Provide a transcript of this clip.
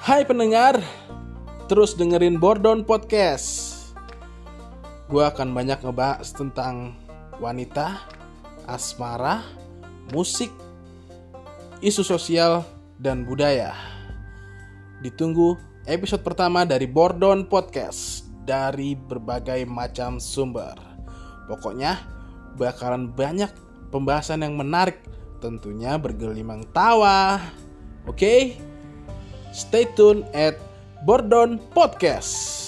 Hai pendengar, terus dengerin Bordon Podcast. Gue akan banyak ngebahas tentang wanita, asmara, musik, isu sosial, dan budaya. Ditunggu episode pertama dari Bordon Podcast dari berbagai macam sumber. Pokoknya bakalan banyak pembahasan yang menarik, tentunya bergelimang tawa. Oke? Stay tune at Bordon Podcast.